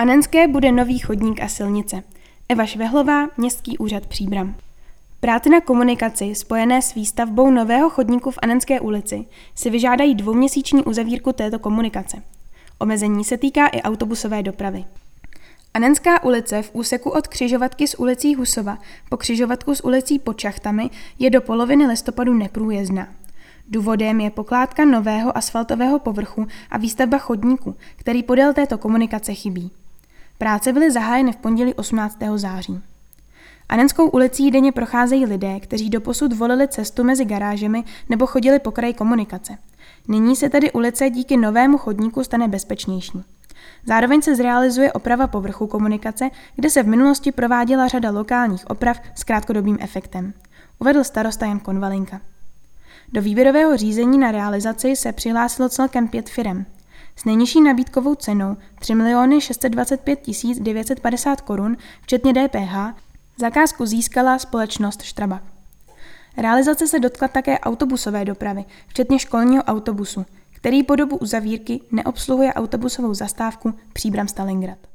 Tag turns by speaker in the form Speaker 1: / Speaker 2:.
Speaker 1: Anenské bude nový chodník a silnice. Eva Švehlová, Městský úřad Příbram. Práce na komunikaci spojené s výstavbou nového chodníku v Anenské ulici si vyžádají dvouměsíční uzavírku této komunikace. Omezení se týká i autobusové dopravy. Anenská ulice v úseku od křižovatky s ulicí Husova po křižovatku s ulicí pod šachtami je do poloviny listopadu neprůjezdná. Důvodem je pokládka nového asfaltového povrchu a výstavba chodníku, který podél této komunikace chybí. Práce byly zahájeny v pondělí 18. září. Anenskou ulicí denně procházejí lidé, kteří doposud volili cestu mezi garážemi nebo chodili po kraji komunikace. Nyní se tedy ulice díky novému chodníku stane bezpečnější. Zároveň se zrealizuje oprava povrchu komunikace, kde se v minulosti prováděla řada lokálních oprav s krátkodobým efektem. Uvedl starosta Jan Konvalinka. Do výběrového řízení na realizaci se přihlásilo celkem pět firem. S nejnižší nabídkovou cenou 3 625 950 korun, včetně DPH, zakázku získala společnost Štrabak. Realizace se dotkla také autobusové dopravy, včetně školního autobusu, který po dobu uzavírky neobsluhuje autobusovou zastávku Příbram Stalingrad.